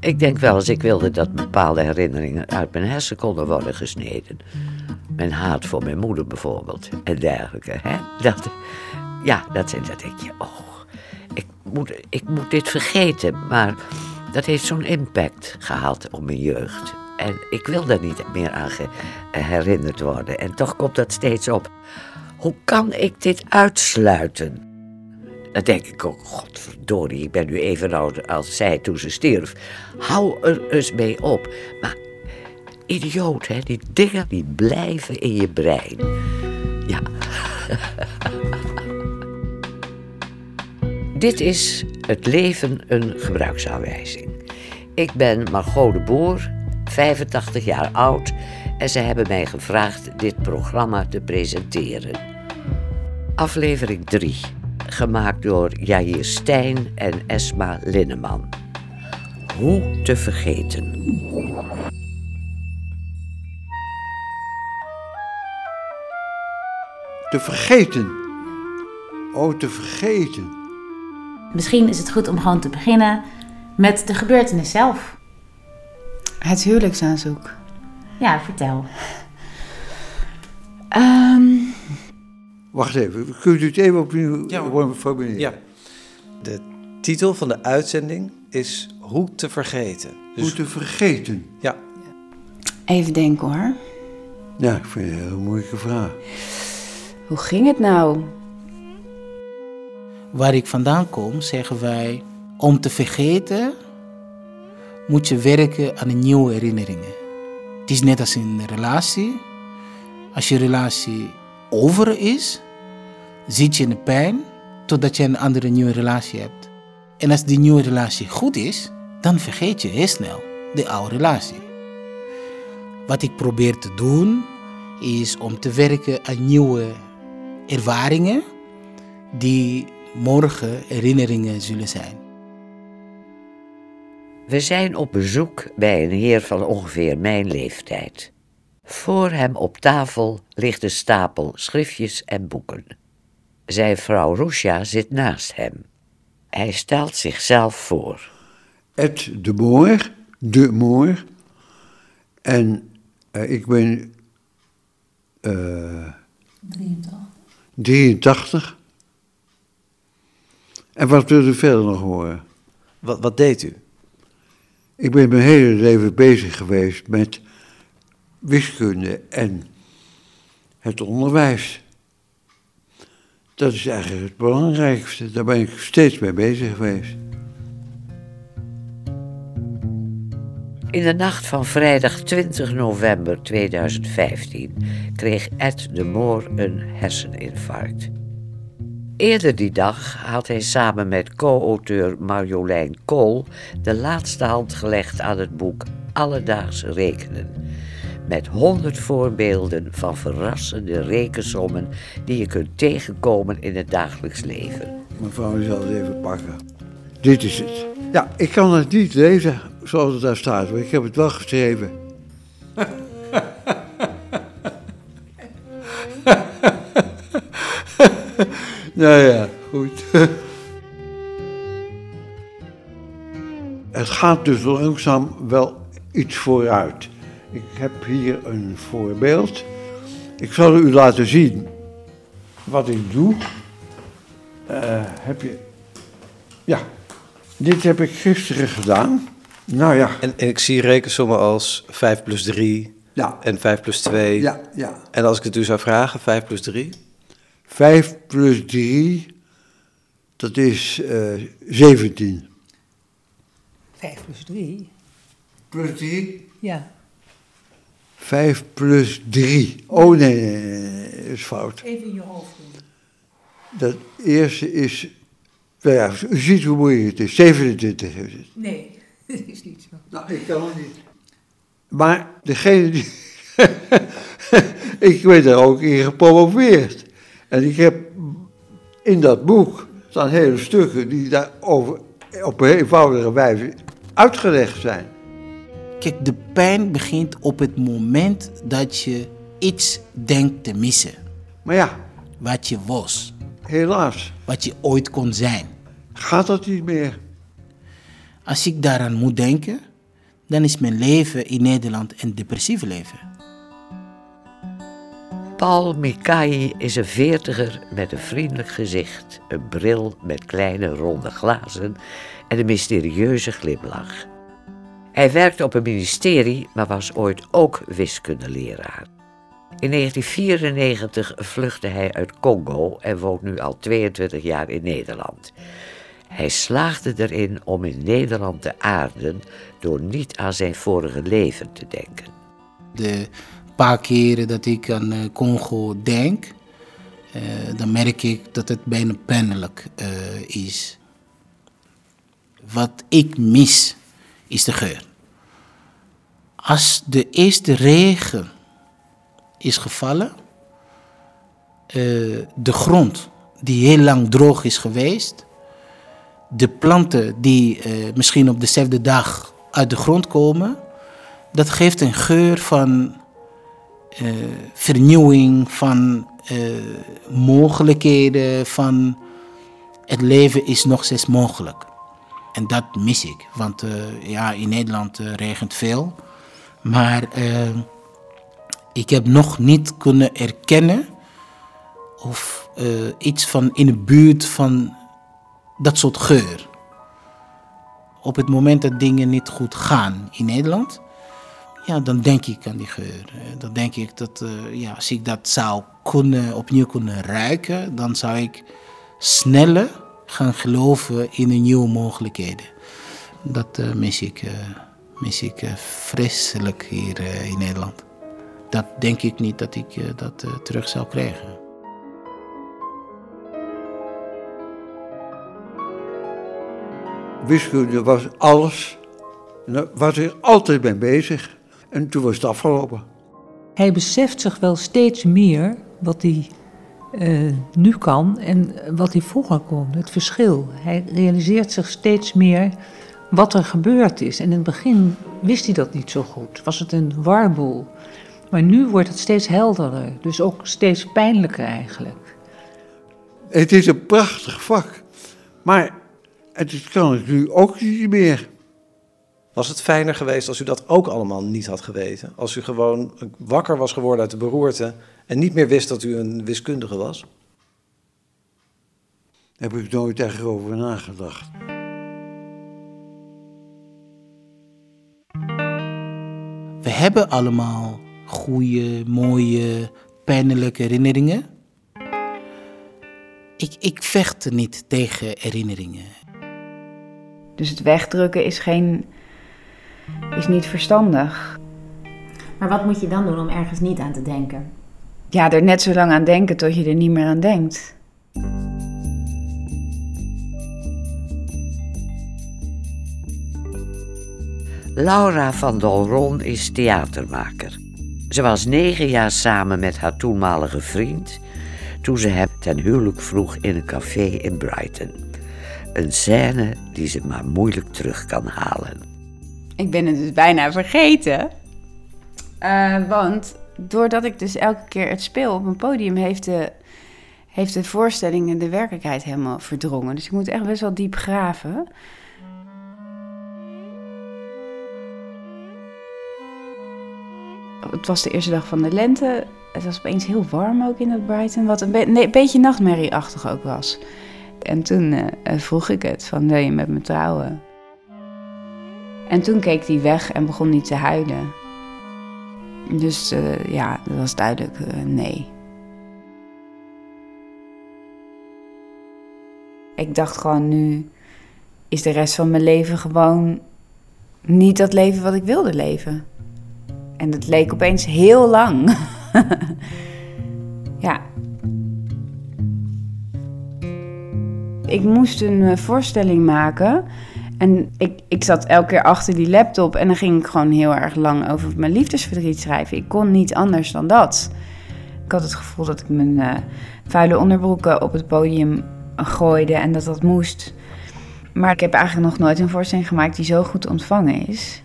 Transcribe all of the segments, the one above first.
Ik denk wel eens, ik wilde dat bepaalde herinneringen uit mijn hersen konden worden gesneden. Mijn haat voor mijn moeder bijvoorbeeld en dergelijke. Hè? Dat, ja, dat, dat denk je, oh, ik moet, ik moet dit vergeten. Maar dat heeft zo'n impact gehad op mijn jeugd. En ik wil daar niet meer aan herinnerd worden. En toch komt dat steeds op. Hoe kan ik dit uitsluiten? Dan denk ik ook, godverdorie, ik ben nu even oud als zij toen ze stierf. Hou er eens mee op. Maar idioot, hè, die dingen die blijven in je brein. Ja. Dit is Het leven een gebruiksaanwijzing. Ik ben Margot de Boer, 85 jaar oud en ze hebben mij gevraagd dit programma te presenteren. Aflevering 3, gemaakt door Jair Stijn en Esma Linneman. Hoe te vergeten. Te vergeten. Oh, te vergeten. Misschien is het goed om gewoon te beginnen met de gebeurtenis zelf. Het huwelijksaanzoek. Ja, vertel. Um... Wacht even, kunt u het even opnieuw ja, formuleren? Ja. De titel van de uitzending is Hoe te vergeten. Dus... Hoe te vergeten? Ja. Even denken hoor. Ja, ik vind het een hele moeilijke vraag. Hoe ging het nou? Waar ik vandaan kom, zeggen wij: om te vergeten moet je werken aan nieuwe herinneringen. Het is net als in een relatie. Als je relatie over is, zit je in de pijn totdat je een andere nieuwe relatie hebt. En als die nieuwe relatie goed is, dan vergeet je heel snel de oude relatie. Wat ik probeer te doen, is om te werken aan nieuwe ervaringen die morgen herinneringen zullen zijn. We zijn op bezoek bij een heer van ongeveer mijn leeftijd. Voor hem op tafel ligt een stapel schriftjes en boeken. Zijn vrouw Roesja zit naast hem. Hij stelt zichzelf voor. Ed de Moor, de Moor. En uh, ik ben uh, 83. 83. En wat wilt u verder nog horen? Wat, wat deed u? Ik ben mijn hele leven bezig geweest met wiskunde en het onderwijs. Dat is eigenlijk het belangrijkste. Daar ben ik steeds mee bezig geweest. In de nacht van vrijdag 20 november 2015 kreeg Ed de Moor een herseninfarct. Eerder die dag had hij samen met co-auteur Marjolein Kool de laatste hand gelegd aan het boek Alledaagse Rekenen. Met honderd voorbeelden van verrassende rekensommen die je kunt tegenkomen in het dagelijks leven. Mevrouw, zal het even pakken. Dit is het. Ja, ik kan het niet lezen zoals het daar staat, maar ik heb het wel geschreven. Nou ja, goed. Het gaat dus langzaam wel iets vooruit. Ik heb hier een voorbeeld. Ik zal u laten zien wat ik doe. Uh, heb je. Ja, dit heb ik gisteren gedaan. Nou ja. En, en ik zie rekensommen als 5 plus 3 ja. en 5 plus 2. Ja, ja. En als ik het u zou vragen, 5 plus 3? 5 plus 3, dat is uh, 17. 5 plus 3? Plus 3? Ja. 5 plus 3. Oh nee, nee, nee, dat is fout. Even in je hoofd doen. Dat eerste is, nou ja, u ziet hoe moeilijk het is. 27 is het. Nee, dat is niet zo. Nou, ik kan het niet. Maar degene die. ik ben daar ook in gepromoveerd. En ik heb in dat boek staan hele stukken die daar over, op een eenvoudige wijze uitgelegd zijn. Kijk, de pijn begint op het moment dat je iets denkt te missen. Maar ja. Wat je was. Helaas. Wat je ooit kon zijn. Gaat dat niet meer? Als ik daaraan moet denken, dan is mijn leven in Nederland een depressief leven. Paul Mikai is een veertiger met een vriendelijk gezicht, een bril met kleine ronde glazen en een mysterieuze glimlach. Hij werkte op een ministerie, maar was ooit ook wiskundeleraar. In 1994 vluchtte hij uit Congo en woont nu al 22 jaar in Nederland. Hij slaagde erin om in Nederland te aarden door niet aan zijn vorige leven te denken. De paar keren dat ik aan eh, Congo denk, eh, dan merk ik dat het bijna pijnlijk eh, is. Wat ik mis, is de geur. Als de eerste regen is gevallen, eh, de grond die heel lang droog is geweest, de planten die eh, misschien op dezelfde dag uit de grond komen, dat geeft een geur van eh, vernieuwing, van mogelijkheden, van het leven is nog steeds mogelijk. En dat mis ik, want ja, in Nederland regent veel, maar eh, ik heb nog niet kunnen erkennen of eh, iets van in de buurt van dat soort geur. Op het moment dat dingen niet goed gaan in Nederland, ja, dan denk ik aan die geur. Eh, Dan denk ik dat eh, ja, als ik dat zou kunnen, opnieuw kunnen ruiken, dan zou ik sneller gaan geloven in de nieuwe mogelijkheden. Dat mis ik, mis ik eh, vreselijk hier eh, in Nederland. Dat denk ik niet dat ik eh, dat eh, terug zou krijgen. Wiskunde was alles. En daar was ik altijd mee bezig. En toen was het afgelopen. Hij beseft zich wel steeds meer wat hij eh, nu kan en wat hij vroeger kon. Het verschil. Hij realiseert zich steeds meer wat er gebeurd is. En in het begin wist hij dat niet zo goed. Was het een warboel. Maar nu wordt het steeds helderder. Dus ook steeds pijnlijker eigenlijk. Het is een prachtig vak. Maar het kan ik nu ook niet meer. Was het fijner geweest als u dat ook allemaal niet had geweten? Als u gewoon wakker was geworden uit de beroerte en niet meer wist dat u een wiskundige was? Daar heb ik nooit echt over nagedacht. We hebben allemaal goede, mooie, pijnlijke herinneringen. Ik, ik vecht er niet tegen herinneringen. Dus het wegdrukken is, geen, is niet verstandig. Maar wat moet je dan doen om ergens niet aan te denken? Ja, er net zo lang aan denken tot je er niet meer aan denkt. Laura van Dolron is theatermaker. Ze was negen jaar samen met haar toenmalige vriend toen ze hem ten huwelijk vroeg in een café in Brighton. Een scène die ze maar moeilijk terug kan halen. Ik ben het dus bijna vergeten. Eh, want doordat ik dus elke keer het speel op een podium, heeft de, heeft de voorstelling en de werkelijkheid helemaal verdrongen. Dus ik moet echt best wel diep graven. Het was de eerste dag van de lente. Het was opeens heel warm ook in dat Brighton, wat een, nee, beetje nachtmerrieachtig ook was. En toen eh, eh, vroeg ik het, van wil je met me trouwen? En toen keek hij weg en begon niet te huilen. Dus eh, ja, dat was duidelijk nee. Ik dacht gewoon nu is de rest van mijn leven gewoon niet dat leven wat ik wilde leven. En het leek opeens heel lang. ja. Ik moest een eh, voorstelling maken. En ik, ik zat elke keer achter die laptop en dan ging ik gewoon heel erg lang over mijn liefdesverdriet schrijven. Ik kon niet anders dan dat. Ik had het gevoel dat ik mijn eh, vuile onderbroeken op het podium gooide en dat dat moest. Maar ik heb eigenlijk nog nooit een voorstelling gemaakt die zo goed ontvangen is.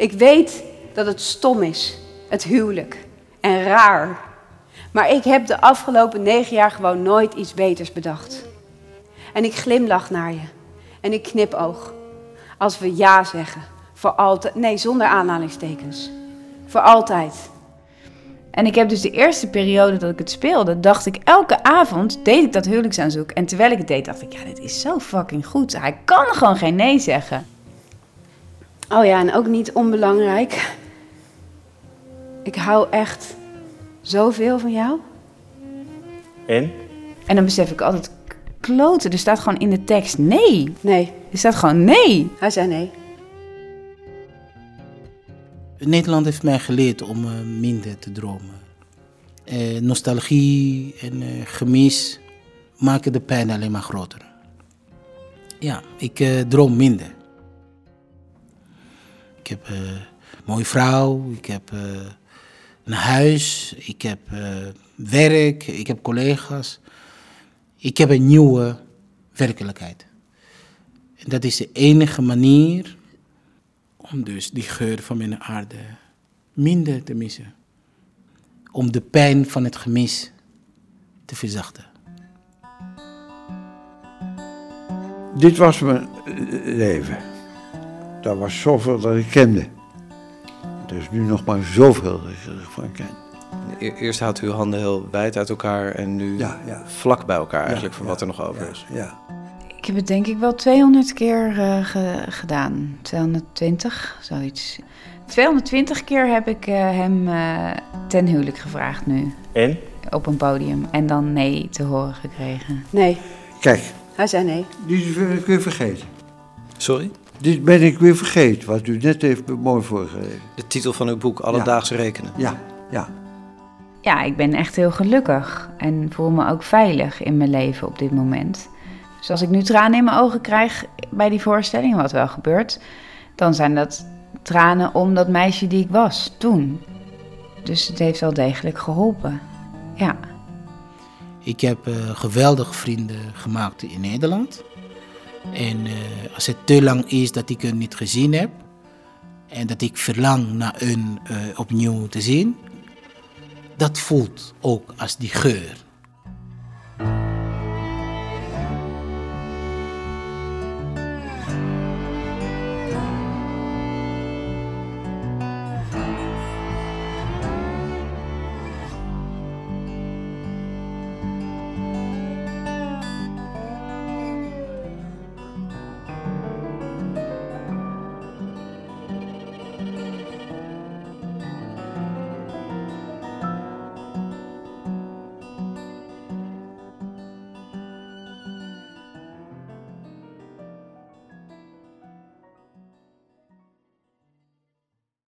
Ik weet dat het stom is, het huwelijk, en raar. Maar ik heb de afgelopen negen jaar gewoon nooit iets beters bedacht. En ik glimlach naar je. En ik knipoog. Als we ja zeggen. Voor altijd. Nee, zonder aanhalingstekens. Voor altijd. En ik heb dus de eerste periode dat ik het speelde, dacht ik elke avond deed ik dat huwelijksaanzoek. En terwijl ik het deed, dacht ik, ja, dit is zo fucking goed. Hij kan gewoon geen nee zeggen. Oh ja, en ook niet onbelangrijk. Ik hou echt zoveel van jou. En? En dan besef ik altijd, kloten, er staat gewoon in de tekst nee. Nee, Er staat gewoon nee. hij zei nee. Nederland heeft mij geleerd om eh, minder te dromen. Eh, nostalgie en eh, gemis maken de pijn alleen maar groter. Ja, ik eh, droom minder. Ik heb eh, een mooie vrouw, ik heb eh, een huis, ik heb eh, werk, ik heb collega's. Ik heb een nieuwe werkelijkheid. En dat is de enige manier om dus die geur van mijn aarde minder te missen. Om de pijn van het gemis te verzachten. Dit was mijn leven. Dat was zoveel dat ik kende. Er is nu nog maar zoveel dat ik ervan ken. E- Eerst houdt u uw handen heel wijd uit elkaar en nu Ja, ja. vlak bij elkaar eigenlijk Ja, ja, wat er nog over ja, is. Ja. Ik heb het denk ik wel 200 keer eh, ge- gedaan. 220, zoiets. 220 keer heb ik eh, hem eh, ten huwelijk gevraagd nu. En? Op een podium. En dan nee te horen gekregen. Nee, Kijk, hij zei nee. ben ik weer vergeten. Sorry? Dit ben ik weer vergeten, wat u net heeft mooi voorgelezen. De titel van uw boek, Alledaags Rekenen. Ja, ja. Ja, ik ben echt heel gelukkig. En voel me ook veilig in mijn leven op dit moment. Dus als ik nu tranen in mijn ogen krijg bij die voorstelling, wat wel gebeurt, dan zijn dat tranen om dat meisje die ik was toen. Dus het heeft wel degelijk geholpen. Ja. Ik heb eh, geweldige vrienden gemaakt in Nederland. En eh, als het te lang is dat ik hun niet gezien heb. En dat ik verlang naar hun eh, opnieuw te zien. Dat voelt ook als die geur.